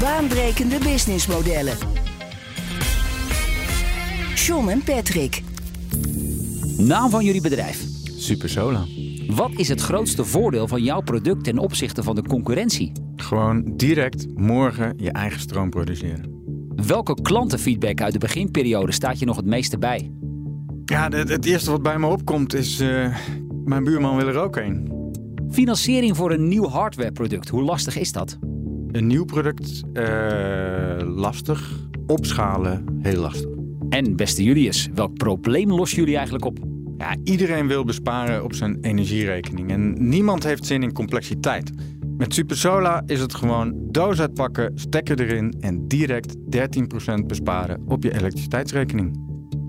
Baanbrekende businessmodellen. John en Patrick. Naam van jullie bedrijf. Supersola. Wat is het grootste voordeel van jouw product ten opzichte van de concurrentie? Gewoon direct morgen je eigen stroom produceren. Welke klantenfeedback uit de beginperiode staat je nog het meeste bij? Ja, het, het eerste wat bij me opkomt is... eh, mijn buurman wil er ook een. Financiering voor een nieuw hardwareproduct, hoe lastig is dat? Een nieuw product, eh, lastig. Opschalen, heel lastig. En beste Julius, welk probleem lossen jullie eigenlijk op? Ja, iedereen wil besparen op zijn energierekening. En niemand heeft zin in complexiteit. Met Supersola is het gewoon doos uitpakken, stekker erin... en direct 13% besparen op je elektriciteitsrekening.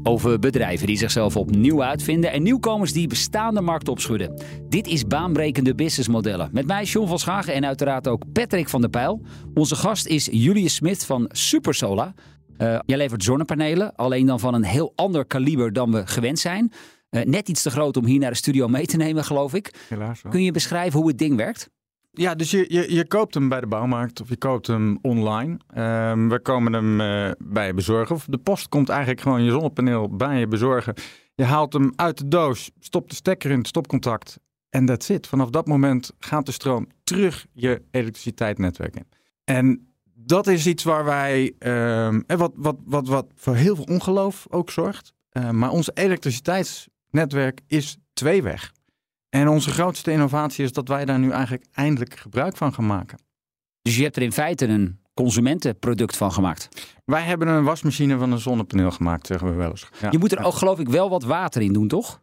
Over bedrijven die zichzelf opnieuw uitvinden en nieuwkomers die bestaande markten opschudden. Dit is baanbrekende businessmodellen. Met mij John van Schagen en uiteraard ook Patrick van der Pijl. Onze gast is Julius Smit van Supersola. Eh, jij levert zonnepanelen, alleen dan van een heel ander kaliber dan we gewend zijn. Eh, net iets te groot om hier naar de studio mee te nemen, geloof ik. Helaas wel. Kun je beschrijven hoe het ding werkt? Ja, dus je, je, je koopt hem bij de bouwmarkt of je koopt hem online. Ehm, we komen hem eh, bij je bezorgen. Of de post komt eigenlijk gewoon je zonnepaneel bij je bezorgen. Je haalt hem uit de doos, stopt de stekker in het stopcontact. En that's it. Vanaf dat moment gaat de stroom terug je elektriciteitsnetwerk in. En dat is iets waar wij, ehm, en wat, wat, wat, wat voor heel veel ongeloof ook zorgt. Eh, maar ons elektriciteitsnetwerk is tweeweg. En onze grootste innovatie is dat wij daar nu eigenlijk eindelijk gebruik van gaan maken. Dus je hebt er in feite een consumentenproduct van gemaakt. Wij hebben een wasmachine van een zonnepaneel gemaakt, zeggen we wel eens. Ja. Je moet er ook geloof ik wel wat water in doen, toch?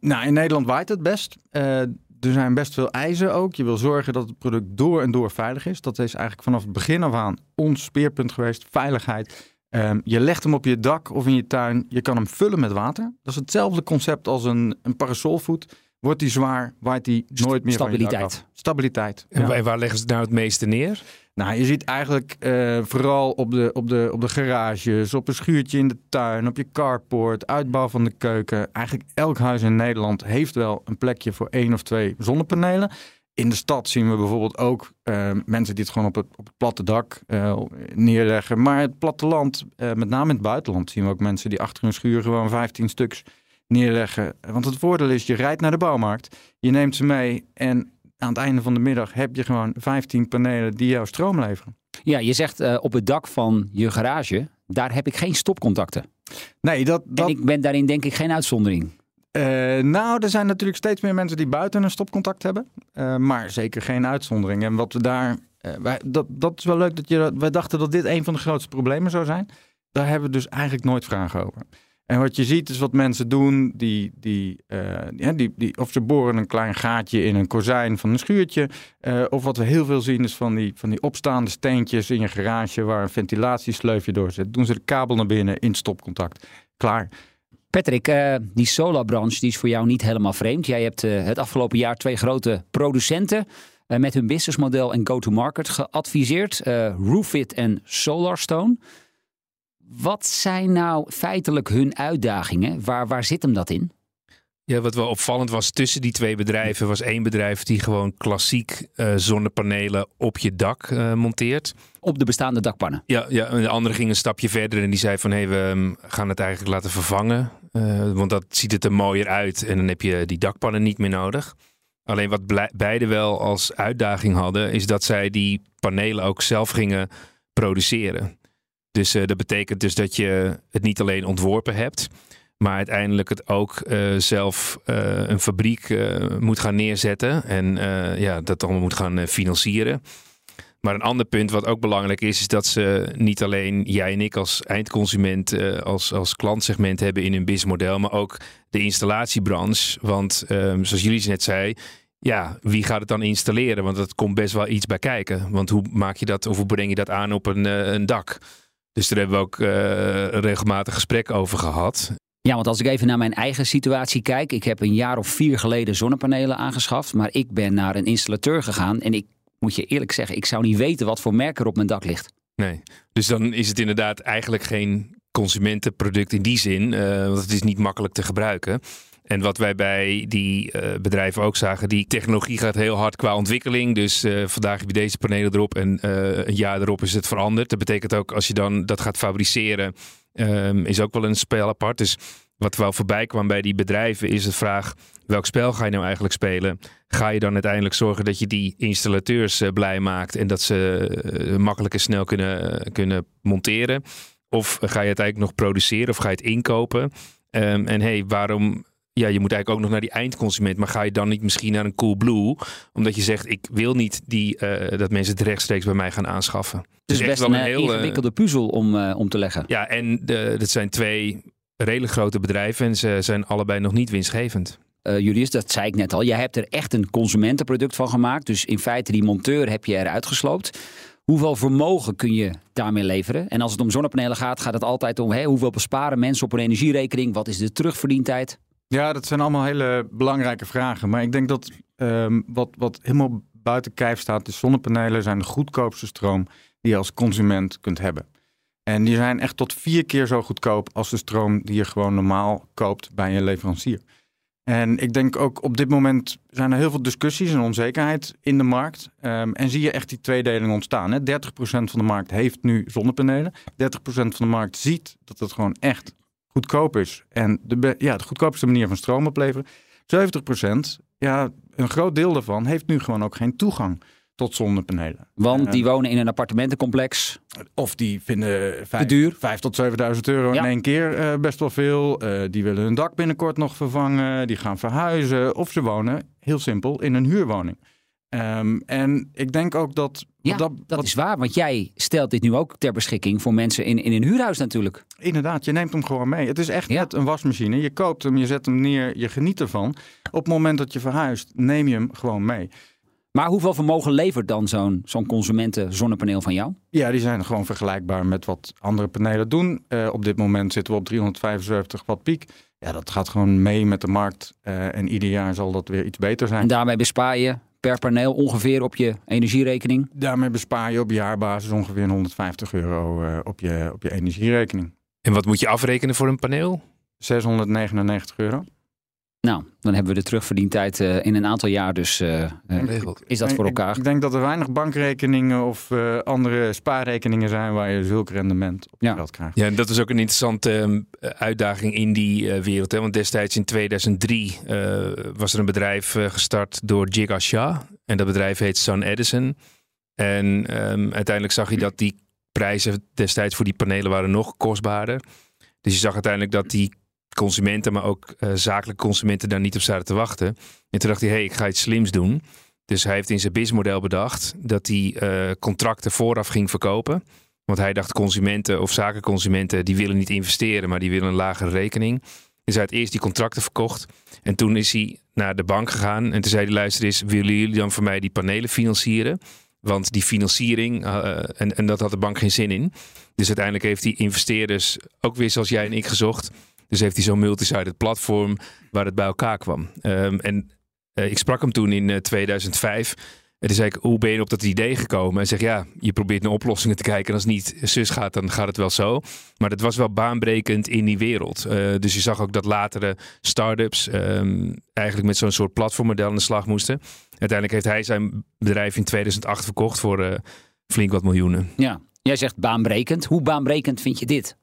Nou, in Nederland waait het best. Eh, er zijn best veel eisen ook. Je wil zorgen dat het product door en door veilig is. Dat is eigenlijk vanaf het begin af aan ons speerpunt geweest, veiligheid. Ehm, je legt hem op je dak of in je tuin. Je kan hem vullen met water. Dat is hetzelfde concept als een, een parasolvoet. Wordt die zwaar, waait die nooit meer van je dak Stabiliteit. af. Stabiliteit. En ja. waar- waar leggen ze het nou het meeste neer? Nou, je ziet eigenlijk eh, vooral op de, op, de, op de garages, op een schuurtje in de tuin, op je carport, uitbouw van de keuken. Eigenlijk elk huis in Nederland heeft wel een plekje voor één of twee zonnepanelen. In de stad zien we bijvoorbeeld ook eh, mensen die het gewoon op het, op het platte dak eh, neerleggen. Maar het platteland, eh, met name in het buitenland, zien we ook mensen die achter hun schuur gewoon 15 stuks neerleggen. Want het voordeel is, je rijdt naar de bouwmarkt, je neemt ze mee en aan het einde van de middag heb je gewoon 15 panelen die jouw stroom leveren. Ja, je zegt eh, op het dak van je garage, daar heb ik geen stopcontacten. Nee, dat, dat, En ik ben daarin denk ik geen uitzondering. eh, nou, er zijn natuurlijk steeds meer mensen die buiten een stopcontact hebben. eh, maar zeker geen uitzondering. En wat we daar. wij, dat, dat is wel leuk dat je. Wij dachten dat dit een van de grootste problemen zou zijn. Daar hebben we dus eigenlijk nooit vragen over. En wat je ziet is wat mensen doen, die, die, eh, ja, die, die, of ze boren een klein gaatje in een kozijn van een schuurtje. eh, of wat we heel veel zien is van die, van die opstaande steentjes in je garage waar een ventilatiesleufje door zit. Doen ze de kabel naar binnen in stopcontact. Klaar. Patrick, eh, die solarbranche die is voor jou niet helemaal vreemd. Jij hebt het afgelopen jaar twee grote producenten met hun businessmodel en go-to-market geadviseerd. Roofit en Solarstone. Wat zijn nou feitelijk hun uitdagingen? Waar, waar zit hem dat in? Ja, wat wel opvallend was tussen die twee bedrijven was één bedrijf die gewoon klassiek eh, zonnepanelen op je dak eh, monteert. Op de bestaande dakpannen. Ja, ja, en de andere ging een stapje verder en die zei van hé, hey, we mm, gaan het eigenlijk laten vervangen. eh, want dat ziet het er mooier uit en dan heb je die dakpannen niet meer nodig. Alleen wat beide wel als uitdaging hadden, is dat zij die panelen ook zelf gingen produceren. Dus eh, dat betekent dus dat je het niet alleen ontworpen hebt, maar uiteindelijk het ook eh, zelf eh, een fabriek moet gaan neerzetten en ja, dat allemaal moet gaan financieren. Maar een ander punt wat ook belangrijk is, is dat ze niet alleen jij en ik als eindconsument, als, als klantsegment hebben in hun businessmodel, maar ook de installatiebranche. Want ehm, zoals jullie net zei, ja, wie gaat het dan installeren? Want dat komt best wel iets bij kijken. Want hoe maak je dat of hoe breng je dat aan op een, een dak? Dus daar hebben we ook uh, regelmatig gesprek over gehad. Ja, want als ik even naar mijn eigen situatie kijk. Ik heb een jaar of vier geleden zonnepanelen aangeschaft. Maar ik ben naar een installateur gegaan. En ik moet je eerlijk zeggen, ik zou niet weten wat voor merk er op mijn dak ligt. Nee, dus dan is het inderdaad eigenlijk geen consumentenproduct in die zin. Uh, want het is niet makkelijk te gebruiken. En wat wij bij die uh, bedrijven ook zagen, die technologie gaat heel hard qua ontwikkeling. Dus uh, vandaag heb je deze panelen erop en uh, een jaar erop is het veranderd. Dat betekent ook als je dan dat gaat fabriceren, um, is ook wel een spel apart. Dus wat wel voorbij kwam bij die bedrijven is de vraag: welk spel ga je nou eigenlijk spelen? Ga je dan uiteindelijk zorgen dat je die installateurs blij maakt en dat ze makkelijk en snel kunnen, kunnen monteren? Of ga je het eigenlijk nog produceren of ga je het inkopen? Um, en hey, waarom ja, je moet eigenlijk ook nog naar die eindconsument. Maar ga je dan niet misschien naar een Coolblue? Omdat je zegt, ik wil niet die, uh, dat mensen het rechtstreeks bij mij gaan aanschaffen. Het is best wel een, een heel, ingewikkelde puzzel om, uh, om te leggen. Ja, en de, dat zijn twee redelijk grote bedrijven. En ze zijn allebei nog niet winstgevend. Uh, Julius, dat zei ik net al. Jij hebt er echt een consumentenproduct van gemaakt. Dus in feite die monteur heb je eruit gesloopt. Hoeveel vermogen kun je daarmee leveren? En als het om zonnepanelen gaat, gaat het altijd om hey, hoeveel besparen mensen op een energierekening? Wat is de terugverdientijd? Ja, dat zijn allemaal hele belangrijke vragen. Maar ik denk dat um, wat, wat helemaal buiten kijf staat, de zonnepanelen zijn de goedkoopste stroom die je als consument kunt hebben. En die zijn echt tot vier keer zo goedkoop als de stroom die je gewoon normaal koopt bij je leverancier. En ik denk ook op dit moment zijn er heel veel discussies en onzekerheid in de markt. Um, en zie je echt die tweedeling ontstaan. Hè? 30% van de markt heeft nu zonnepanelen. 30% van de markt ziet dat het gewoon echt goedkoop is. En de, ja, de goedkoopste manier van stroom opleveren. 70%, ja, een groot deel daarvan heeft nu gewoon ook geen toegang tot zonnepanelen. Want die wonen in een appartementencomplex. Of die vinden vijf, duur. 5 tot 7000 euro in één keer uh, best wel veel. Uh, die willen hun dak binnenkort nog vervangen. Die gaan verhuizen. Of ze wonen, heel simpel, in een huurwoning. Um, en ik denk ook dat. Ja, dat, dat wat... is waar, want jij stelt dit nu ook ter beschikking voor mensen in, in een huurhuis natuurlijk. Inderdaad, je neemt hem gewoon mee. Het is echt ja. net een wasmachine. Je koopt hem, je zet hem neer, je geniet ervan. Op het moment dat je verhuist, neem je hem gewoon mee. Maar hoeveel vermogen levert dan zo'n zo'n consumenten zonnepaneel van jou? Ja, die zijn gewoon vergelijkbaar met wat andere panelen doen. Uh, op dit moment zitten we op 375 watt piek. Ja, dat gaat gewoon mee met de markt. Uh, en ieder jaar zal dat weer iets beter zijn. En daarmee bespaar je per paneel ongeveer op je energierekening? Daarmee bespaar je op jaarbasis ongeveer 150 euro uh, op, je, op je energierekening. En wat moet je afrekenen voor een paneel? 699 euro. Nou, dan hebben we de terugverdientijd uh, in een aantal jaar dus uh, is dat voor elkaar. Ik, ik, denk dat er weinig bankrekeningen of uh, andere spaarrekeningen zijn waar je zulk rendement op ja. geld krijgt. Ja, en dat is ook een interessante uitdaging in die wereld. Hè? Want destijds in 2003 was er een bedrijf gestart door Jiga Shah. En dat bedrijf heet Sun Edison. En um, uiteindelijk zag je dat die prijzen destijds voor die panelen waren nog kostbaarder. Dus je zag uiteindelijk dat die consumenten, maar ook uh, zakelijke consumenten daar niet op zaten te wachten. En toen dacht hij, hey, ik ga iets slims doen. Dus hij heeft in zijn businessmodel bedacht dat hij uh, contracten vooraf ging verkopen. Want hij dacht consumenten of zakenconsumenten die willen niet investeren, maar die willen een lagere rekening. Dus hij had eerst die contracten verkocht. En toen is hij naar de bank gegaan. En toen zei hij, luister eens, willen jullie dan voor mij die panelen financieren? Want die financiering, uh, en, en dat had de bank geen zin in. Dus uiteindelijk heeft hij investeerders, ook weer zoals jij en ik, gezocht dus heeft hij zo'n multi-sided platform waar het bij elkaar kwam. Um, en uh, ik sprak hem toen in uh, 2005. En toen zei ik, hoe ben je op dat idee gekomen? En zeg ja, je probeert naar oplossingen te kijken. En als het niet zus gaat, dan gaat het wel zo. Maar dat was wel baanbrekend in die wereld. Uh, dus je zag ook dat latere start-ups um, eigenlijk met zo'n soort platformmodel aan de slag moesten. Uiteindelijk heeft hij zijn bedrijf in 2008 verkocht voor flink wat miljoenen. Ja, jij zegt baanbrekend. Hoe baanbrekend vind je dit?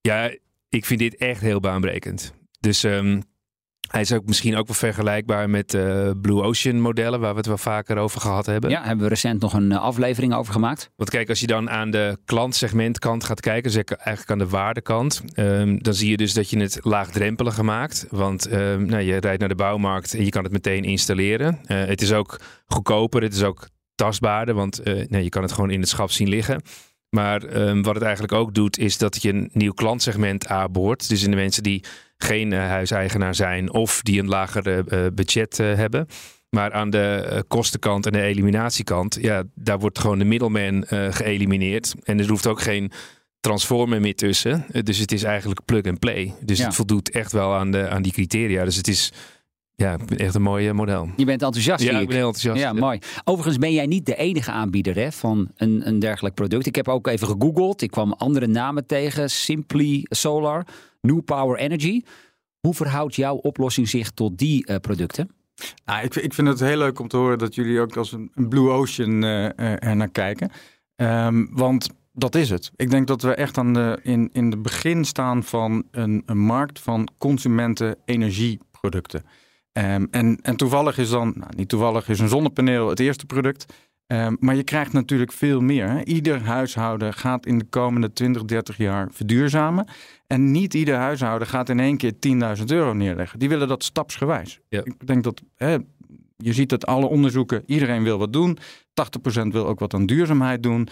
Ja, ik vind dit echt heel baanbrekend. Dus um, hij is ook misschien ook wel vergelijkbaar met uh, Blue Ocean modellen, waar we het wel vaker over gehad hebben. Ja, hebben we recent nog een uh, aflevering over gemaakt. Want kijk, als je dan aan de klantsegmentkant gaat kijken, zeg eigenlijk aan de waardekant, um, dan zie je dus dat je het laagdrempeliger maakt. Want um, nou, je rijdt naar de bouwmarkt en je kan het meteen installeren. Uh, het is ook goedkoper, het is ook tastbaarder, want nee, je kan het gewoon in het schap zien liggen. Maar um, wat het eigenlijk ook doet, is dat je een nieuw klantsegment aanboort. Dus in de mensen die geen uh, huiseigenaar zijn of die een lager uh, budget uh, hebben. Maar aan de kostenkant en de eliminatiekant, ja, daar wordt gewoon de middleman geëlimineerd. En er hoeft ook geen transformer meer tussen. Eh, Dus het is eigenlijk plug and play. Dus Ja. het voldoet echt wel aan, de, aan die criteria. Dus het is ja, echt een mooi eh, model. Je bent enthousiast, Ja, ik. ik ben heel enthousiast. Ja, mooi. Overigens ben jij niet de enige aanbieder hè, van een, een dergelijk product. Ik heb ook even gegoogeld. Ik kwam andere namen tegen. Simply Solar, New Power Energy. Hoe verhoudt jouw oplossing zich tot die eh, producten? Nou, ik, ik vind het heel leuk om te horen dat jullie ook als een, een Blue Ocean eh, eh, er naar kijken. Ehm, want dat is het. Ik denk dat we echt aan de, in, in de begin staan van een, een markt van consumenten energieproducten. Ehm, en, en toevallig is dan, nou, niet toevallig is een zonnepaneel het eerste product. Ehm, maar je krijgt natuurlijk veel meer. Hè? Ieder huishouden gaat in de komende 20, 30 jaar verduurzamen. En niet ieder huishouden gaat in één keer 10.000 euro neerleggen. Die willen dat stapsgewijs. Ja. Ik denk dat hè, je ziet dat alle onderzoeken, iedereen wil wat doen. 80% wil ook wat aan duurzaamheid doen.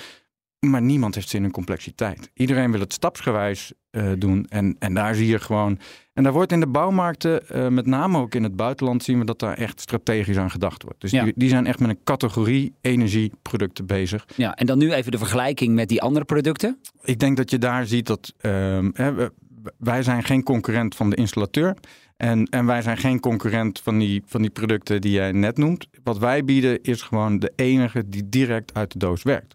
Maar niemand heeft zin in complexiteit. Iedereen wil het stapsgewijs eh, doen. En, en daar zie je gewoon. En daar wordt in de bouwmarkten, eh, met name ook in het buitenland, zien we dat daar echt strategisch aan gedacht wordt. Dus Ja. die, die zijn echt met een categorie energieproducten bezig. Ja, en dan nu even de vergelijking met die andere producten. Ik denk dat je daar ziet dat we- wij zijn geen concurrent van de installateur. En, en wij zijn geen concurrent van die, van die producten die jij net noemt. Wat wij bieden is gewoon de enige die direct uit de doos werkt.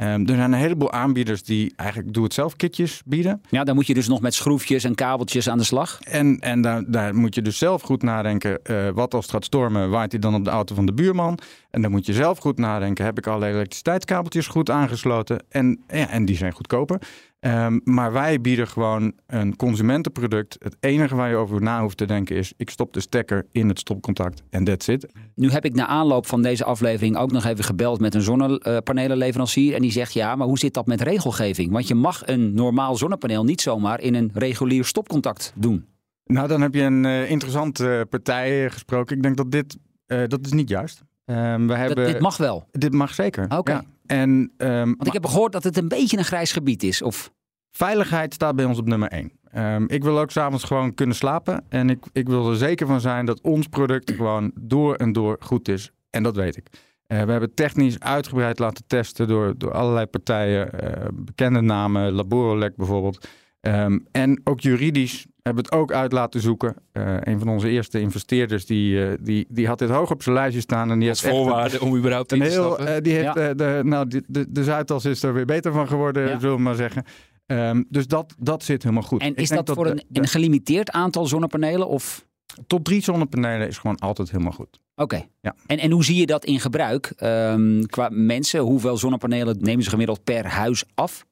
Ehm, er zijn een heleboel aanbieders die eigenlijk doe-het-zelf kitjes bieden. Ja, dan moet je dus nog met schroefjes en kabeltjes aan de slag. En, en daar, daar moet je dus zelf goed nadenken. eh, wat als het gaat stormen, waait hij dan op de auto van de buurman? En dan moet je zelf goed nadenken. Heb ik alle elektriciteitskabeltjes goed aangesloten? En, ja, en die zijn goedkoper. Ehm, maar wij bieden gewoon een consumentenproduct. Het enige waar je over na hoeft te denken is... ik stop de stekker in het stopcontact en that's it. Nu heb ik na aanloop van deze aflevering ook nog even gebeld met een zonnepanelenleverancier. En die zegt ja, maar hoe zit dat met regelgeving? Want je mag een normaal zonnepaneel niet zomaar in een regulier stopcontact doen. Nou, dan heb je een eh, interessante partij eh, gesproken. Ik denk dat dit... eh, dat is niet juist. Ehm, we Dat, hebben, dit mag wel. dit mag zeker. Oké. Ja. En, ehm, Want ik heb gehoord dat het een beetje een grijs gebied is. Of Veiligheid staat bij ons op nummer 1. ik wil ook s'avonds gewoon kunnen slapen. En ik, ik wil er zeker van zijn dat ons product gewoon door en door goed is. En dat weet ik. Eh, we hebben technisch uitgebreid laten testen door, door allerlei partijen. eh, bekende namen, Laborolec bijvoorbeeld. Ehm, en ook juridisch hebben we het ook uit laten zoeken. Eh, een van onze eerste investeerders die, eh, die, die had dit hoog op zijn lijstje staan. En die Als heeft echt een- voorwaarde om überhaupt een te heel, stappen. eh, die heeft, Ja. de, nou, de, de, de Zuidas is er weer beter van geworden, Ja. zullen we maar zeggen. Ehm, dus dat, dat zit helemaal goed. En Ik is denk dat voor de- een, gelimiteerd aantal zonnepanelen? Of tot drie zonnepanelen is gewoon altijd helemaal goed. Oké. Ja. En, en hoe zie je dat in gebruik? Ehm, qua mensen, hoeveel zonnepanelen nemen ze gemiddeld per huis af?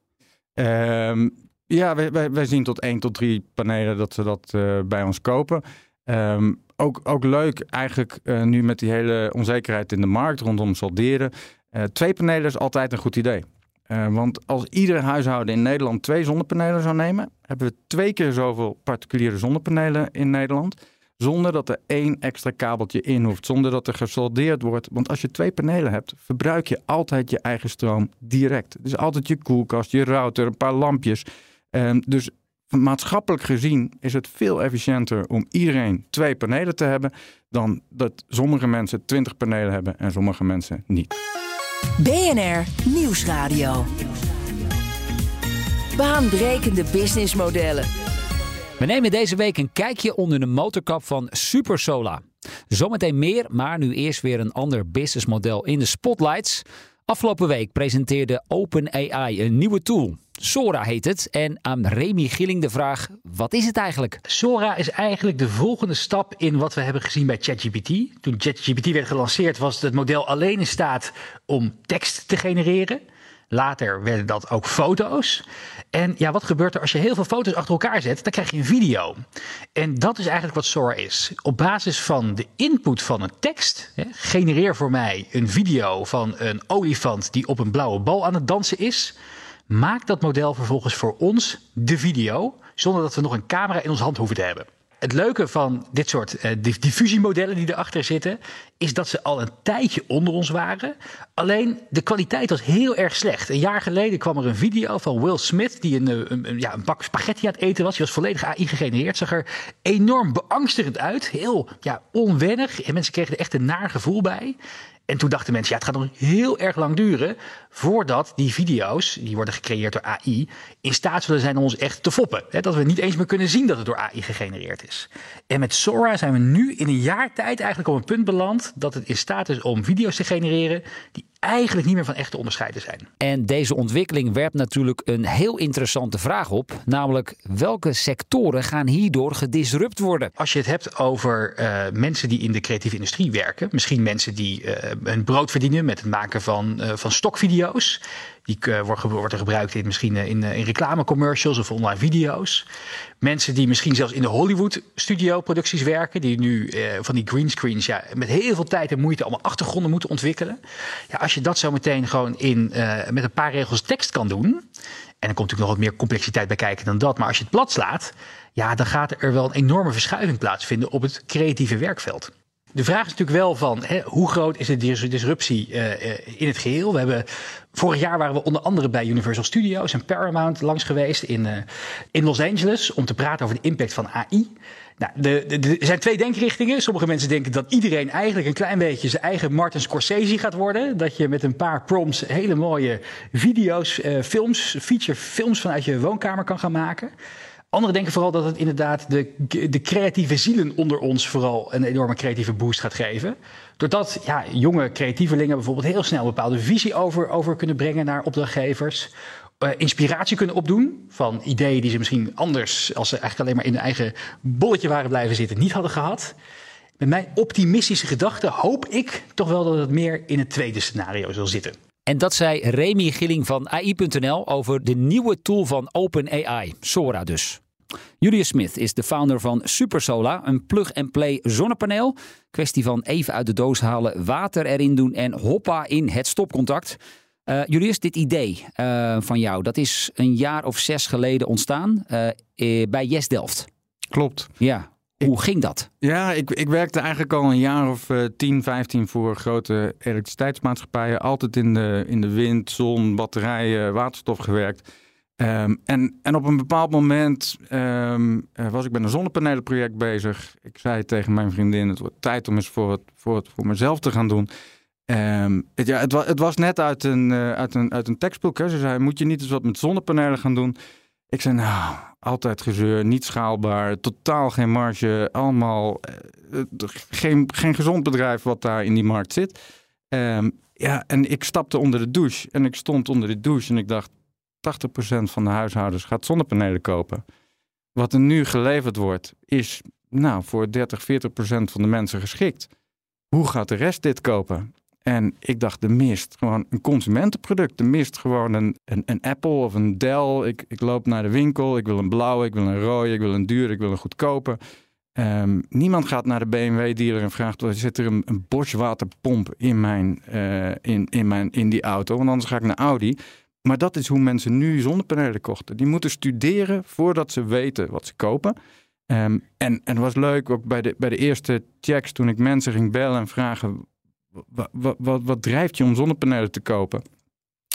Ehm, ja, wij, wij, wij zien tot één tot drie panelen dat ze dat eh, bij ons kopen. Ehm, ook, ook leuk eigenlijk eh, nu met die hele onzekerheid in de markt rondom solderen. Eh, twee panelen is altijd een goed idee. Want als ieder huishouden in Nederland twee zonnepanelen zou nemen, hebben we twee keer zoveel particuliere zonnepanelen in Nederland. Zonder dat er één extra kabeltje in hoeft, zonder dat er gesoldeerd wordt. Want als je twee panelen hebt, verbruik je altijd je eigen stroom direct. Dus altijd je koelkast, je router, een paar lampjes. Ehm, dus maatschappelijk gezien is het veel efficiënter om iedereen twee panelen te hebben. dan dat sommige mensen twintig panelen hebben en sommige mensen niet. BNR Nieuwsradio. Baanbrekende businessmodellen. We nemen deze week een kijkje onder de motorkap van Supersola. Zometeen meer, maar nu eerst weer een ander businessmodel in de spotlights. Afgelopen week presenteerde OpenAI een nieuwe tool. Sora heet het. En aan Remy Gilling de vraag: wat is het eigenlijk? Sora is eigenlijk de volgende stap in wat we hebben gezien bij ChatGPT. Toen ChatGPT werd gelanceerd was het model alleen in staat om tekst te genereren. Later werden dat ook foto's. En ja, wat gebeurt er als je heel veel foto's achter elkaar zet? Dan krijg je een video. En dat is eigenlijk wat Sora is. Op basis van de input van een tekst, hè, genereer voor mij een video van een olifant die op een blauwe bal aan het dansen is. Maakt dat model vervolgens voor ons de video, zonder dat we nog een camera in onze hand hoeven te hebben. Het leuke van dit soort dif- diffusiemodellen die erachter zitten, is dat ze al een tijdje onder ons waren. Alleen de kwaliteit was heel erg slecht. Een jaar geleden kwam er een video van Will Smith, die een, eh, een- ja, een bak spaghetti aan het eten was. Die was volledig AI gegenereerd. Zag er enorm beangstigend uit. Heel ja, onwennig. En mensen kregen er echt een naar gevoel bij. En toen dachten mensen, ja, het gaat nog heel erg lang duren voordat die video's, die worden gecreëerd door AI, in staat zullen zijn om ons echt te foppen. Hè, dat we niet eens meer kunnen zien dat het door AI gegenereerd is. En met Sora zijn we nu in een jaar tijd eigenlijk op een punt beland dat het in staat is om video's te genereren die eigenlijk niet meer van echt te onderscheiden zijn. En deze ontwikkeling werpt natuurlijk een heel interessante vraag op. Namelijk, welke sectoren gaan hierdoor gedisrupt worden? Als je het hebt over uh, mensen die in de creatieve industrie werken, misschien mensen die uh, hun brood verdienen met het maken van, uh, van stokvideo's. Die wordt, wordt er gebruikt in, misschien in, in reclamecommercials of online video's. Mensen die misschien zelfs in de Hollywood studio producties werken, die nu van die greenscreens ja, met heel veel tijd en moeite allemaal achtergronden moeten ontwikkelen. Ja, als je dat zo meteen gewoon in, met een paar regels tekst kan doen. En er komt natuurlijk nog wat meer complexiteit bij kijken dan dat. Maar als je het plat slaat, ja, dan gaat er wel een enorme verschuiving plaatsvinden op het creatieve werkveld. De vraag is natuurlijk wel van hè, hoe groot is de disruptie uh, in het geheel? We hebben, vorig jaar waren we onder andere bij Universal Studios en Paramount langs geweest in, uh, in Los Angeles om te praten over de impact van AI. Nou, er zijn twee denkrichtingen. Sommige mensen denken dat iedereen eigenlijk een klein beetje zijn eigen Martin Scorsese gaat worden. Dat je met een paar prompts hele mooie video's, films, feature films vanuit je woonkamer kan gaan maken. Anderen denken vooral dat het inderdaad de, de creatieve zielen onder ons vooral een enorme creatieve boost gaat geven. Doordat ja, jonge creatievelingen bijvoorbeeld heel snel een bepaalde visie over, over kunnen brengen naar opdrachtgevers. Uh, inspiratie kunnen opdoen van ideeën die ze misschien anders, als ze eigenlijk alleen maar in hun eigen bolletje waren blijven zitten, niet hadden gehad. Met mijn optimistische gedachten hoop ik toch wel dat het meer in het tweede scenario zal zitten. En dat zei Remy Gilling van AI.nl over de nieuwe tool van OpenAI, Sora dus. Julius Smith is de founder van SuperSola, een plug-and-play zonnepaneel. Kwestie van even uit de doos halen, water erin doen en hoppa in het stopcontact. Uh, Julius, dit idee uh, van jou, dat is een jaar of zes geleden ontstaan uh, bij Yes Delft. Klopt. Ja, hoe ging dat? Ja, ik, ik werkte eigenlijk al een jaar of uh, 10, 15 voor grote elektriciteitsmaatschappijen. Altijd in de, in de wind, zon, batterijen, waterstof gewerkt. Um, en, en op een bepaald moment um, was ik met een zonnepanelenproject bezig. Ik zei tegen mijn vriendin, het wordt tijd om eens voor, het, voor, het, voor mezelf te gaan doen. Um, het, ja, het, was, het was net uit een, uh, uit een, uit een tekstboek. Hè. Ze zei, moet je niet eens wat met zonnepanelen gaan doen? Ik zei, nou, altijd gezeur, niet schaalbaar, totaal geen marge, allemaal uh, geen, geen gezond bedrijf wat daar in die markt zit. Um, ja, en ik stapte onder de douche en ik stond onder de douche en ik dacht, 80% van de huishoudens gaat zonnepanelen kopen. Wat er nu geleverd wordt, is nou, voor 30, 40% van de mensen geschikt. Hoe gaat de rest dit kopen? En ik dacht, de mist, gewoon een consumentenproduct. De mist gewoon een, een, een Apple of een Dell. Ik, ik loop naar de winkel, ik wil een blauwe, ik wil een rode, ik wil een duur, ik wil een goedkope. Um, niemand gaat naar de BMW-dealer en vraagt: zit er een, een waterpomp in, mijn, uh, in, in, mijn, in die auto? Want anders ga ik naar Audi. Maar dat is hoe mensen nu zonnepanelen kochten. Die moeten studeren voordat ze weten wat ze kopen. Um, en, en het was leuk ook bij de, bij de eerste checks toen ik mensen ging bellen en vragen: wat, wat, wat, drijft je om zonnepanelen te kopen?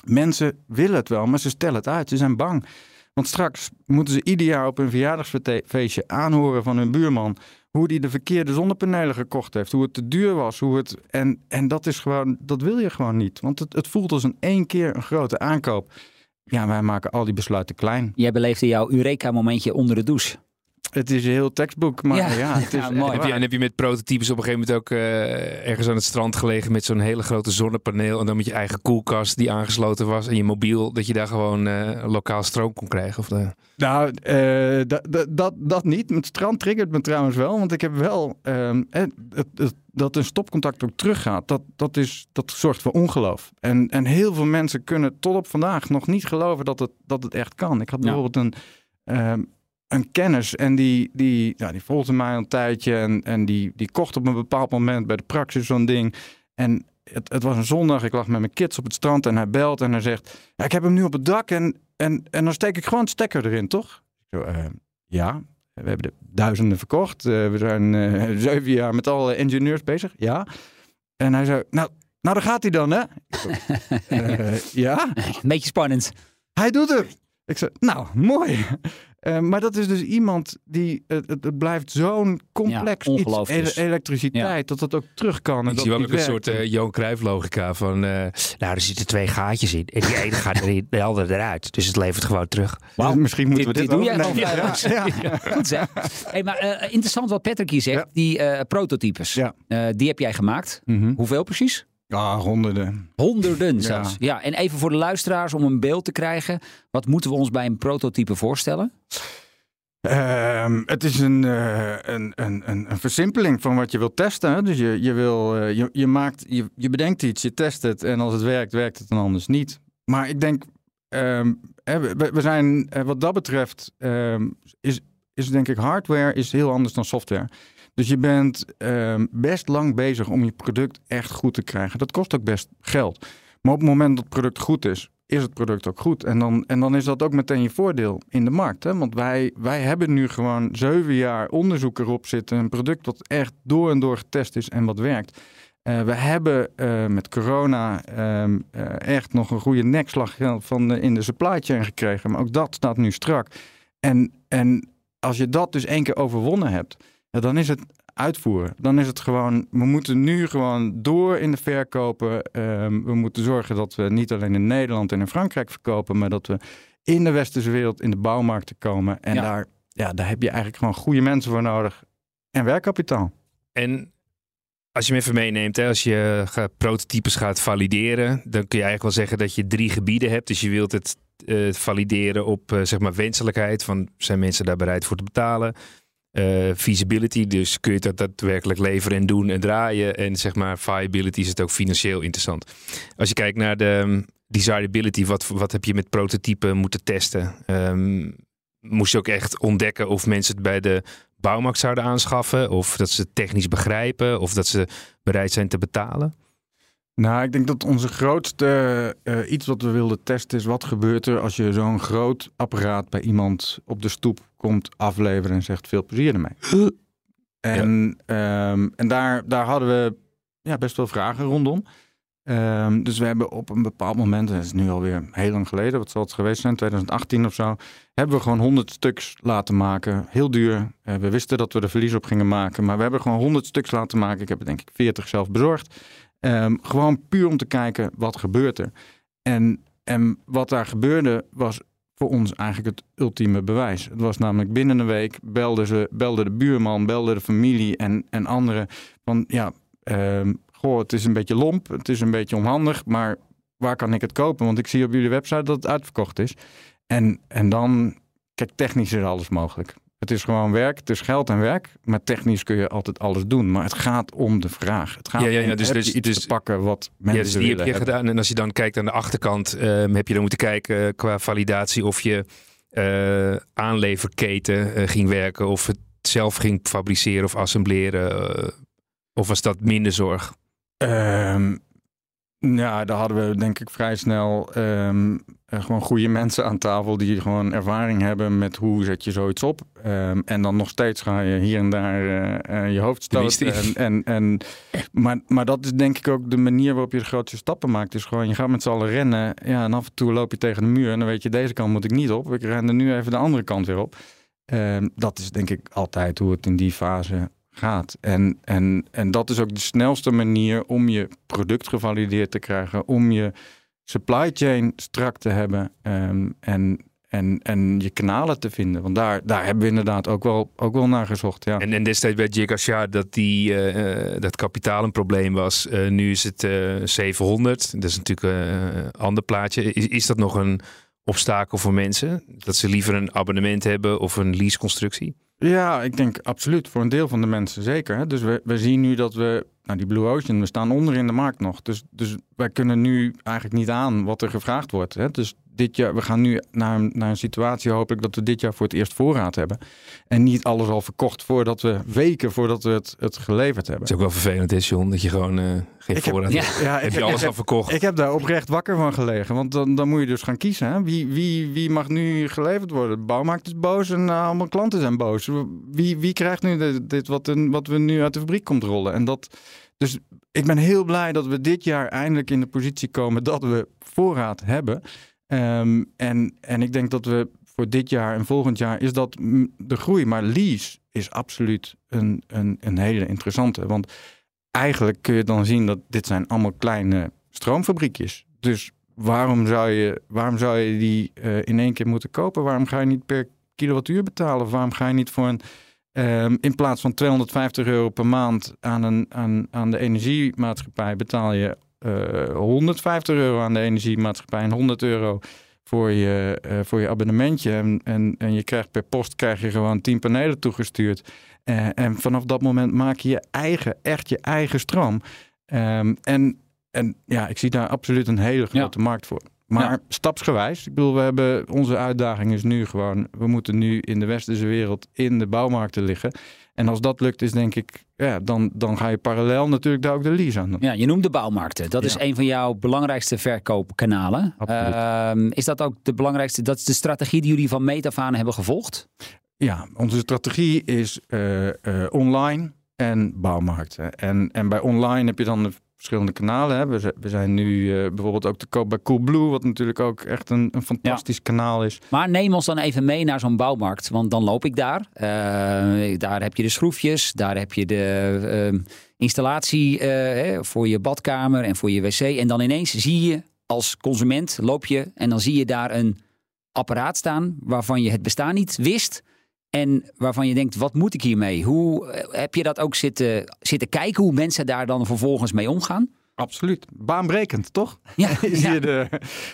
Mensen willen het wel, maar ze stellen het uit. Ze zijn bang. Want straks moeten ze ieder jaar op een verjaardagsfeestje aanhoren van hun buurman hoe die de verkeerde zonnepanelen gekocht heeft, hoe het te duur was, hoe het en en dat is gewoon dat wil je gewoon niet, want het, het voelt als een één keer een grote aankoop. Ja, wij maken al die besluiten klein. Jij beleefde jouw Eureka-momentje onder de douche. Het is een heel tekstboek, maar ja, ja het is ja, mooi. Heb je, en heb je met prototypes op een gegeven moment ook uh, ergens aan het strand gelegen met zo'n hele grote zonnepaneel en dan met je eigen koelkast die aangesloten was en je mobiel, dat je daar gewoon uh, lokaal stroom kon krijgen? Of de... Nou, uh, dat, dat, dat niet. Met strand triggert me trouwens wel, want ik heb wel um, het, het, dat een stopcontact ook teruggaat. Dat, dat, is, dat zorgt voor ongeloof. En, en heel veel mensen kunnen tot op vandaag nog niet geloven dat het, dat het echt kan. Ik had bijvoorbeeld een. Um, een kennis en die, die, ja, die volgde mij een tijdje en, en die, die kocht op een bepaald moment bij de praxis zo'n ding. En het, het was een zondag, ik lag met mijn kids op het strand en hij belt en hij zegt, ja, ik heb hem nu op het dak en, en, en dan steek ik gewoon het stekker erin, toch? Ik zo, uh, ja, we hebben er duizenden verkocht. Uh, we zijn uh, zeven jaar met alle ingenieurs bezig, ja. En hij zei, nou, nou daar gaat hij dan, hè? Ja. Een beetje spannend. Hij doet het. Ik zei, nou, mooi. Eh, maar dat is dus iemand die, het, het, blijft zo'n complex Ja, iets, dus. elektriciteit, dat dat ook terug kan. En Ik dat zie wel ook een soort eh Johan Cruijff logica van... eh, nou, er zitten twee gaatjes in. En die ene gaat erin, de andere eruit. Dus het levert gewoon terug. Dus misschien moeten we dit, doe jij overnemen. gewoon vrijwillig. Ja, ja. Goed zeg. Hey, maar eh, interessant wat Patrick hier zegt. Ja. Die eh, prototypes. Ja. Eh, die heb jij gemaakt. Mhm. Hoeveel precies? Ah, honderden. Honderden Ja. zelfs. Ja. en even voor de luisteraars om een beeld te krijgen. Wat moeten we ons bij een prototype voorstellen? Ehm, het is een, eh, een, een, een, een versimpeling van wat je wilt testen. Hè? Dus je, je, wil, eh, je, je, maakt, je, je bedenkt iets, je test het en als het werkt, werkt het dan anders niet. Maar ik denk, ehm, we, we zijn eh, wat dat betreft, ehm, is, is denk ik hardware is heel anders dan software. Dus je bent ehm, best lang bezig om je product echt goed te krijgen. Dat kost ook best geld. Maar op het moment dat het product goed is, is het product ook goed. En dan, en dan is dat ook meteen je voordeel in de markt. Hè? Want wij, wij hebben nu gewoon zeven jaar onderzoek erop zitten. Een product dat echt door en door getest is en wat werkt. Eh, we hebben eh, met corona ehm, eh, echt nog een goede nekslag van in de supply chain gekregen. Maar ook dat staat nu strak. En, en als je dat dus één keer overwonnen hebt, ja, dan is het uitvoeren. Dan is het gewoon, we moeten nu gewoon door in de verkopen. Ehm, we moeten zorgen dat we niet alleen in Nederland en in Frankrijk verkopen, maar dat we in de westerse wereld in de bouwmarkten komen. En Ja. Daar, ja, daar heb je eigenlijk gewoon goede mensen voor nodig en werkkapitaal. En als je hem even meeneemt, hè, als je gaat, prototypes gaat valideren, dan kun je eigenlijk wel zeggen dat je drie gebieden hebt. Dus je wilt het eh, valideren op eh, zeg maar wenselijkheid, van zijn mensen daar bereid voor te betalen. Eh, feasibility, dus kun je dat daadwerkelijk leveren en doen en draaien. En zeg maar viability is het ook financieel interessant. Als je kijkt naar de um, desirability, wat, wat heb je met prototypen moeten testen? Ehm, moest je ook echt ontdekken of mensen het bij de bouwmarkt zouden aanschaffen? Of dat ze het technisch begrijpen? Of dat ze bereid zijn te betalen? Nou, ik denk dat onze grootste eh, iets wat we wilden testen is wat gebeurt er als je zo'n groot apparaat bij iemand op de stoep komt afleveren en zegt veel plezier ermee. En, ehm, en daar, daar hadden we ja, best wel vragen rondom. Ehm, dus we hebben op een bepaald moment, en dat is nu alweer heel lang geleden, wat zal het geweest zijn, 2018 of zo, hebben we gewoon 100 stuks laten maken. Heel duur. Eh, we wisten dat we er verlies op gingen maken, maar we hebben gewoon 100 stuks laten maken. Ik heb er denk ik 40 zelf bezorgd. Ehm, gewoon puur om te kijken wat gebeurt er. En, en wat daar gebeurde was voor ons eigenlijk het ultieme bewijs. Het was namelijk binnen een week belde, ze, belde de buurman, belde de familie en, en anderen van ja, ehm, goh, het is een beetje lomp, het is een beetje onhandig, maar waar kan ik het kopen? Want ik zie op jullie website dat het uitverkocht is. En, en dan, kijk, technisch is alles mogelijk. Het is gewoon werk, het is geld en werk. Maar technisch kun je altijd alles doen. Maar het gaat om de vraag. Het gaat Ja, ja, ja, om, dus- dus- iets dus- te pakken wat Ja, mensen dus die heb je hebben. gedaan. En als je dan kijkt aan de achterkant, ehm, heb je dan moeten kijken eh, qua validatie of je eh, aanleverketen eh, ging werken, of het zelf ging fabriceren of assembleren. of was dat minder zorg? Ehm, ja, daar hadden we denk ik vrij snel ehm, eh, gewoon goede mensen aan tafel die gewoon ervaring hebben met hoe zet je zoiets op. Ehm, en dan nog steeds ga je hier en daar eh, eh, je hoofd stoten. En, en, en, maar, maar dat is denk ik ook de manier waarop je de grootste stappen maakt. Is gewoon, je gaat met z'n allen rennen. Ja, en af en toe loop je tegen de muur en dan weet je, deze kant moet ik niet op. Ik ren er nu even de andere kant weer op. Ehm, dat is denk ik altijd hoe het in die fase gaat. En, en, en dat is ook de snelste manier om je product gevalideerd te krijgen, om je supply chain strak te hebben ehm, en, en, en je kanalen te vinden. Want daar, daar hebben we inderdaad ook wel, ook wel naar gezocht. Ja. En, en destijds bij Gigashard dat, die, eh, eh, dat kapitaal een probleem was. Eh, nu is het eh 700. Dat is natuurlijk een ander plaatje. Is, is dat nog een obstakel voor mensen? Dat ze liever een abonnement hebben of een leaseconstructie? Ja, ik denk absoluut. Voor een deel van de mensen zeker. Dus we, we zien nu dat we, nou die Blue Ocean, we staan onder in de markt nog. Dus, dus wij kunnen nu eigenlijk niet aan wat er gevraagd wordt. Dus dit jaar, we gaan nu naar, een- naar een situatie hopelijk dat we dit jaar voor het eerst voorraad hebben. En niet alles al verkocht voordat we, weken voordat we het, het geleverd hebben. Dat is ook wel vervelend, is John, dat je gewoon eh, geen Ik voorraad Ja. hebt. Ja, Heb je alles al verkocht? Ik heb daar oprecht wakker van gelegen. Want dan, dan moet je dus gaan kiezen. Hè? Wie, wie, wie mag nu geleverd worden? De bouwmarkt is boos en eh, allemaal klanten zijn boos. Wie, wie krijgt nu dit, dit wat, een- wat we nu uit de fabriek komt rollen? En dat, dus ik ben heel blij dat we dit jaar eindelijk in de positie komen dat we voorraad hebben. Ehm, en, en ik denk dat we voor dit jaar en volgend jaar is dat de groei. Maar lease is absoluut een, een, een hele interessante. Want eigenlijk kun je dan zien dat dit zijn allemaal kleine stroomfabriekjes. Dus waarom zou je, waarom zou je die eh, in één keer moeten kopen? Waarom ga je niet per kilowattuur betalen? Waarom ga je niet voor een, ehm, in plaats van 250 euro per maand aan, een, aan, aan de energiemaatschappij, betaal je 150 euro aan de energiemaatschappij en 100 euro voor je, eh, voor je abonnementje. En, en, en je krijgt per post krijg je gewoon 10 panelen toegestuurd. Eh, en vanaf dat moment maak je je eigen, echt je eigen stroom. Ehm, en, en ja, ik zie daar absoluut een hele grote markt voor. Maar Ja. stapsgewijs. Ik bedoel, we hebben onze uitdaging is nu gewoon, we moeten nu in de westerse wereld in de bouwmarkten liggen. En als dat lukt, is denk ik, ja, dan, dan ga je parallel natuurlijk daar ook de lease aan doen. Ja, je noemt de bouwmarkten. Dat is een van jouw belangrijkste verkoopkanalen. Ehm, is dat ook de belangrijkste? Dat is de strategie die jullie van meet af aan hebben gevolgd? Ja, onze strategie is eh, eh, online en bouwmarkten. En, en bij online heb je dan verschillende kanalen. Hè. We, we zijn nu eh, bijvoorbeeld ook te koop bij Coolblue, wat natuurlijk ook echt een, een fantastisch kanaal is. Maar neem ons dan even mee naar zo'n bouwmarkt, want dan loop ik daar. Eh, daar heb je de schroefjes, daar heb je de ehm, installatie eh, voor je badkamer en voor je wc. En dan ineens zie je als consument, loop je en dan zie je daar een apparaat staan waarvan je het bestaan niet wist. En waarvan je denkt, wat moet ik hiermee? Hoe eh, heb je dat ook zitten, zitten kijken, hoe mensen daar dan vervolgens mee omgaan? Absoluut. Baanbrekend, toch? Ja, ja. de,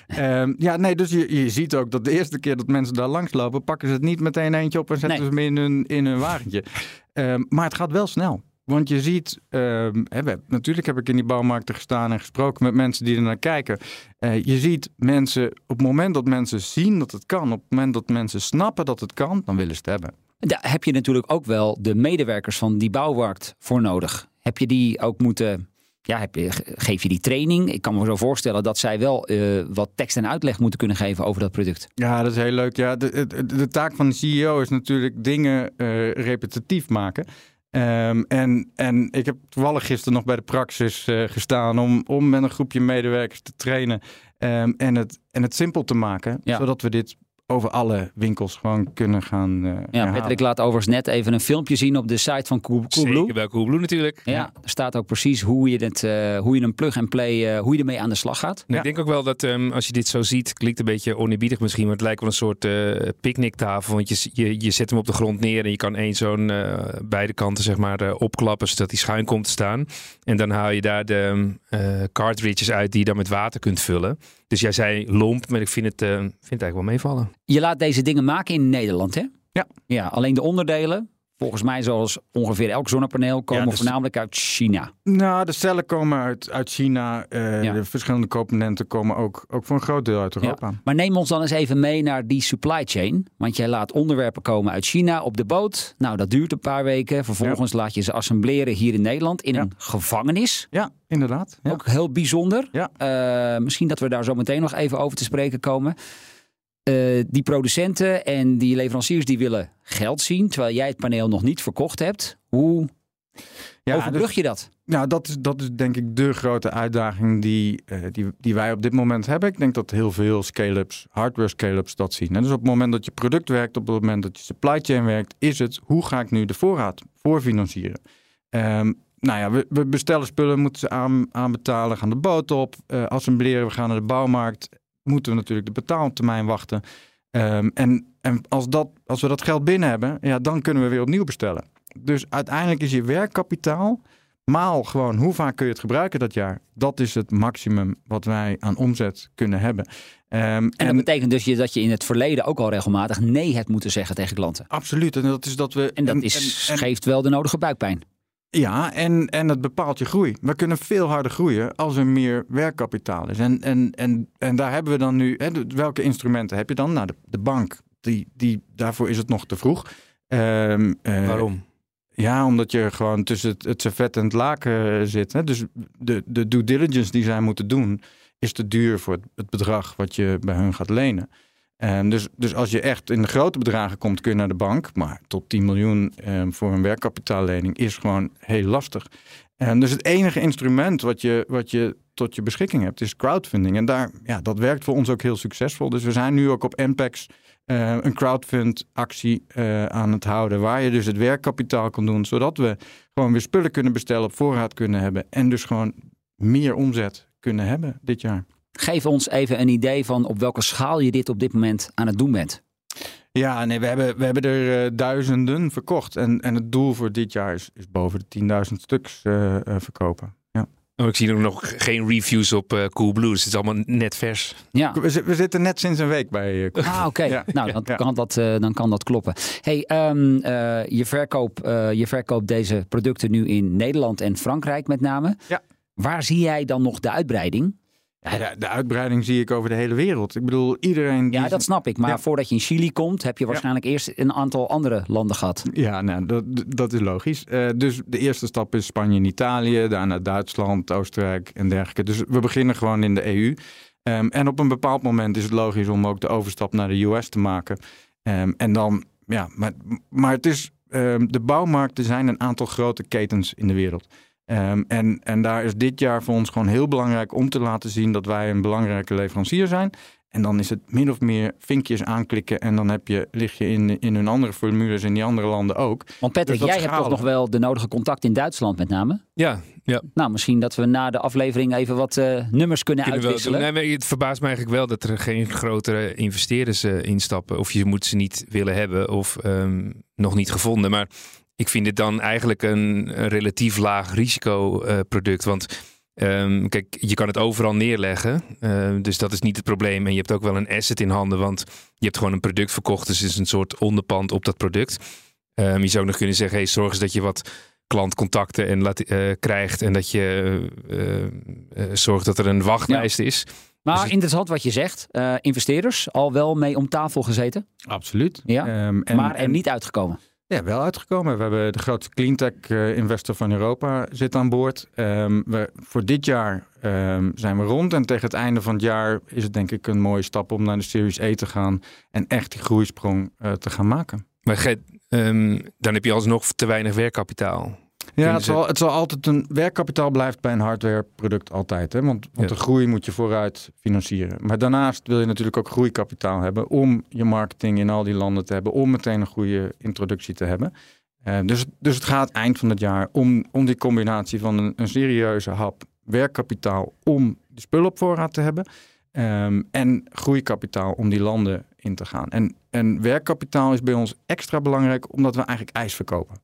Ehm, ja, nee, dus je, je ziet ook dat de eerste keer dat mensen daar langslopen, pakken ze het niet meteen eentje op en zetten Nee. ze hem in hun, in hun wagentje. Ehm, maar het gaat wel snel. Want je ziet, ehm, natuurlijk heb ik in die bouwmarkten gestaan en gesproken met mensen die er naar kijken. Eh, je ziet mensen, op het moment dat mensen zien dat het kan, op het moment dat mensen snappen dat het kan, dan willen ze het hebben. Daar heb je natuurlijk ook wel de medewerkers van die bouwmarkt voor nodig. Heb je die ook moeten. Ja, heb je, geef je die training? Ik kan me zo voorstellen dat zij wel eh, wat tekst en uitleg moeten kunnen geven over dat product. Ja, dat is heel leuk. Ja, de, de, de taak van de CEO is natuurlijk dingen eh, repetitief maken. Ehm, en, en ik heb toevallig gisteren nog bij de praxis eh, gestaan om, om met een groepje medewerkers te trainen ehm, en, het, en het simpel te maken, Ja. zodat we dit over alle winkels gewoon kunnen gaan eh Ja, herhalen. Patrick laat overigens net even een filmpje zien op de site van Cool, Coolblue. Zeker bij Coolblue natuurlijk. Ja, er staat ook precies hoe je, het, eh, hoe je een plug-and-play, eh, hoe je ermee aan de slag gaat. Ja. Ik denk ook wel dat ehm, als je dit zo ziet, klinkt een beetje oneerbiedig misschien, maar het lijkt wel een soort eh picknicktafel. Want je, je, je zet hem op de grond neer en je kan één zo'n eh, beide kanten zeg maar eh, opklappen zodat hij schuin komt te staan. En dan haal je daar de eh cartridges uit die je dan met water kunt vullen. Dus jij zei lomp, maar ik vind het, eh, vind het eigenlijk wel meevallen. Je laat deze dingen maken in Nederland, hè? Ja. Ja, alleen de onderdelen, volgens mij zoals ongeveer elk zonnepaneel, komen dus- voornamelijk uit China. Nou, de cellen komen uit, uit China. eh, Ja. De verschillende componenten komen ook, ook voor een groot deel uit Europa. Maar neem ons dan eens even mee naar die supply chain. Want jij laat onderwerpen komen uit China op de boot. Nou, dat duurt een paar weken. Vervolgens laat je ze assembleren hier in Nederland in Ja. een gevangenis. Ja, inderdaad. Ja. Ook heel bijzonder. Ja. Eh, misschien dat we daar zo meteen nog even over te spreken komen. Eh, die producenten en die leveranciers die willen geld zien, terwijl jij het paneel nog niet verkocht hebt. Hoe Ja, overbrug dus- je dat? Nou, dat is, dat is denk ik de grote uitdaging die, eh, die, die wij op dit moment hebben. Ik denk dat heel veel scale-ups, hardware scale-ups dat zien. En dus op het moment dat je product werkt, op het moment dat je supply chain werkt, is het hoe ga ik nu de voorraad voorfinancieren? Ehm nou ja, we, we bestellen spullen, moeten ze aan, aanbetalen, gaan de boot op, eh, assembleren, we gaan naar de bouwmarkt, moeten we natuurlijk de betaaltermijn wachten. Ehm, en en als, dat, als we dat geld binnen hebben, ja, dan kunnen we weer opnieuw bestellen. Dus uiteindelijk is je werkkapitaal maal gewoon hoe vaak kun je het gebruiken dat jaar. Dat is het maximum wat wij aan omzet kunnen hebben. Ehm, En, dat betekent dus je, dat je in het verleden ook al regelmatig nee hebt moeten zeggen tegen klanten. absoluut. En dat is dat we. En dat is, en- en- geeft wel de nodige buikpijn. Ja, en, en het bepaalt je groei. We kunnen veel harder groeien als er meer werkkapitaal is. En, en, en, en daar hebben we dan nu. Hè, welke instrumenten heb je dan? Nou, de, de bank. Die, die, daarvoor is het nog te vroeg. Ehm, eh, Waarom? Ja, omdat je gewoon tussen het, het servet en het laken zit. Hè? Dus de, de due diligence die zij moeten doen, is te duur voor het, het bedrag wat je bij hun gaat lenen. En dus, dus als je echt in de grote bedragen komt, kun je naar de bank. Maar tot 10 miljoen eh, voor een werkkapitaallening is gewoon heel lastig. En dus het enige instrument wat je, wat je tot je beschikking hebt, is crowdfunding. En daar, ja, dat werkt voor ons ook heel succesvol. Dus we zijn nu ook op NPEX eh, een crowdfund actie eh, aan het houden. Waar je dus het werkkapitaal kan doen. Zodat we gewoon weer spullen kunnen bestellen, op voorraad kunnen hebben. En dus gewoon meer omzet kunnen hebben dit jaar. Geef ons even een idee van op welke schaal je dit op dit moment aan het doen bent. Ja, nee, we hebben, we hebben er uh, duizenden verkocht. En, en het doel voor dit jaar is, is boven de 10.000 stuks uh, uh, verkopen. Ja. Oh, ik zie er nog geen reviews op uh, Coolblue. Dus het is allemaal net vers. Ja. We, we zitten net sinds een week bij. Uh, ah, oké. Okay. Ja. Nou, dan, ja. kan dat, uh, dan kan dat kloppen. Hey, um, je, verkoop, je verkoopt deze producten nu in Nederland en Frankrijk met name. Ja. Waar zie jij dan nog de uitbreiding? Ja, de, uitbreiding zie ik over de hele wereld. Ik bedoel, iedereen. Die ja, dat snap ik. Maar ja. voordat je in Chili komt, heb je waarschijnlijk ja. eerst een aantal andere landen gehad. Ja, nou, dat, dat is logisch. Uh, dus de eerste stap is Spanje en Italië, daarna Duitsland, Oostenrijk en dergelijke. Dus we beginnen gewoon in de EU. Um, en op een bepaald moment is het logisch om ook de overstap naar de US te maken. Um, en dan, ja, maar, maar het is. Um, de bouwmarkten zijn een aantal grote ketens in de wereld. Um, en, en daar is dit jaar voor ons gewoon heel belangrijk om te laten zien dat wij een belangrijke leverancier zijn. En dan is het min of meer vinkjes aanklikken en dan heb je, lig je in, in hun andere formules in die andere landen ook. Want Patrick, dus jij hebt toch nog wel de nodige contact in Duitsland met name? Ja, ja. Nou, misschien dat we na de aflevering even wat uh, nummers kunnen, kunnen uitwisselen. Nee, het verbaast me eigenlijk wel dat er geen grotere investeerders uh, instappen. Of je moet ze niet willen hebben of um, nog niet gevonden. Maar ik vind dit dan eigenlijk een, een relatief laag risico uh, product. Want um, kijk, je kan het overal neerleggen. Uh, dus dat is niet het probleem. En je hebt ook wel een asset in handen. Want je hebt gewoon een product verkocht. Dus het is een soort onderpand op dat product. Um, je zou nog kunnen zeggen, hey, zorg eens dat je wat klantcontacten en laat, uh, krijgt. En dat je zorgt dat er een wachtlijst ja. is. Maar dus interessant wat je zegt. investeerders al wel mee om tafel gezeten? Absoluut. Ja, um, en, maar er en... niet uitgekomen? Ja, wel uitgekomen. We hebben de grootste cleantech uh, investor van Europa zit aan boord. Um, we, voor dit jaar um, zijn we rond en tegen het einde van het jaar is het denk ik een mooie stap om naar de Series E te gaan en echt die groeisprong uh, te gaan maken. Maar um, dan heb je alsnog te weinig werkkapitaal. Ja, het zal, het zal altijd een werkkapitaal blijft bij een hardwareproduct altijd. Hè? Want, want ja. de groei moet je vooruit financieren. Maar daarnaast wil je natuurlijk ook groeikapitaal hebben om je marketing in al die landen te hebben, om meteen een goede introductie te hebben. Uh, dus, dus het gaat eind van het jaar om, om die combinatie van een, een serieuze hap werkkapitaal om de spullen op voorraad te hebben. Um, en groeikapitaal om die landen in te gaan. En, en werkkapitaal is bij ons extra belangrijk omdat we eigenlijk ijs verkopen.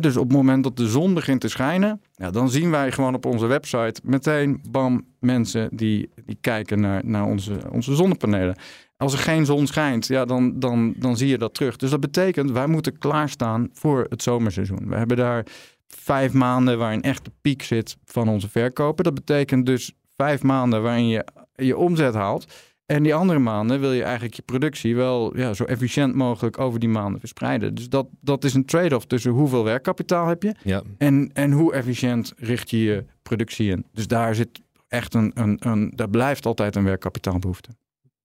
Dus op het moment dat de zon begint te schijnen, ja, dan zien wij gewoon op onze website meteen, bam, mensen die, die kijken naar, naar onze, onze zonnepanelen. Als er geen zon schijnt, ja, dan, dan, dan zie je dat terug. Dus dat betekent, wij moeten klaarstaan voor het zomerseizoen. We hebben daar vijf maanden waarin echt de piek zit van onze verkopen. Dat betekent dus vijf maanden waarin je je omzet haalt. En die andere maanden wil je eigenlijk je productie wel ja, zo efficiënt mogelijk over die maanden verspreiden. Dus dat, dat is een trade-off tussen hoeveel werkkapitaal heb je ja. en, en hoe efficiënt richt je je productie in. Dus daar zit echt een, een, een daar blijft altijd een werkkapitaalbehoefte.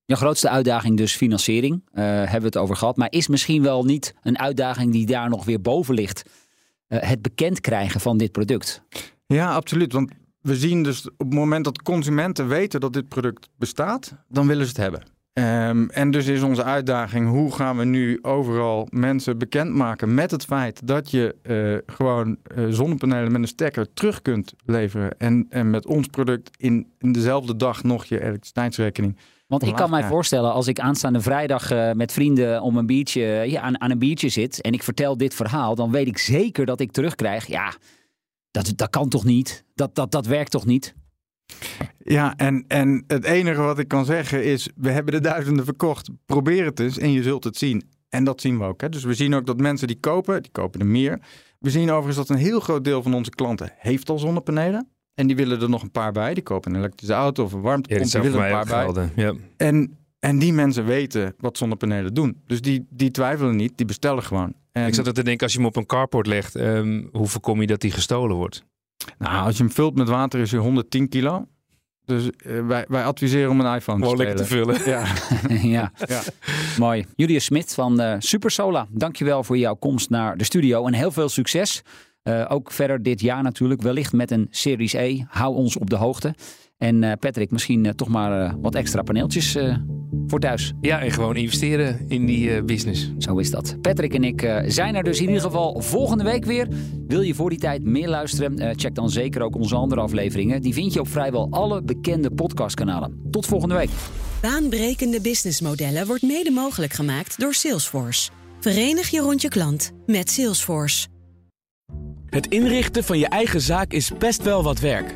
Je grootste uitdaging dus financiering, uh, hebben we het over gehad. Maar is misschien wel niet een uitdaging die daar nog weer boven ligt. Uh, het bekend krijgen van dit product. Ja, absoluut. Want we zien dus op het moment dat consumenten weten dat dit product bestaat, dan willen ze het hebben. Um, en dus is onze uitdaging: hoe gaan we nu overal mensen bekendmaken met het feit dat je uh, gewoon uh, zonnepanelen met een stekker terug kunt leveren. En, en met ons product in, in dezelfde dag nog je elektriciteitsrekening. Want ik kan mij voorstellen, als ik aanstaande vrijdag uh, met vrienden om een biertje, ja, aan, aan een biertje zit en ik vertel dit verhaal, dan weet ik zeker dat ik terugkrijg. Ja, dat, dat kan toch niet? Dat, dat, dat werkt toch niet? Ja, en, en het enige wat ik kan zeggen is: we hebben de duizenden verkocht. Probeer het eens en je zult het zien. En dat zien we ook. Hè? Dus we zien ook dat mensen die kopen, die kopen er meer. We zien overigens dat een heel groot deel van onze klanten heeft al zonnepanelen. En die willen er nog een paar bij. Die kopen een elektrische auto of een warmtepomp. Ja, die willen een paar bij. Ja. En, en die mensen weten wat zonnepanelen doen. Dus die, die twijfelen niet, die bestellen gewoon. En... Ik zat er te denken, als je hem op een carport legt, um, hoe voorkom je dat die gestolen wordt? Nou, als je hem vult met water is hij 110 kilo. Dus uh, wij, wij adviseren om een iPhone Gewoon te lekker te vullen. Ja. ja. ja. Mooi. Julius Smit van uh, Supersola, dankjewel voor jouw komst naar de studio en heel veel succes Eh, ook verder dit jaar natuurlijk, wellicht met een Series E. Hou ons op de hoogte. En eh, Patrick, misschien eh, toch maar eh, wat extra paneeltjes eh, voor thuis. Ja, en gewoon investeren in die eh, business. Zo is dat. Patrick en ik eh, zijn er dus in ieder geval volgende week weer. Wil je voor die tijd meer luisteren? Eh, check dan zeker ook onze andere afleveringen. Die vind je op vrijwel alle bekende podcastkanalen. Tot volgende week. Baanbrekende businessmodellen wordt mede mogelijk gemaakt door Salesforce. Verenig je rond je klant met Salesforce. Het inrichten van je eigen zaak is best wel wat werk.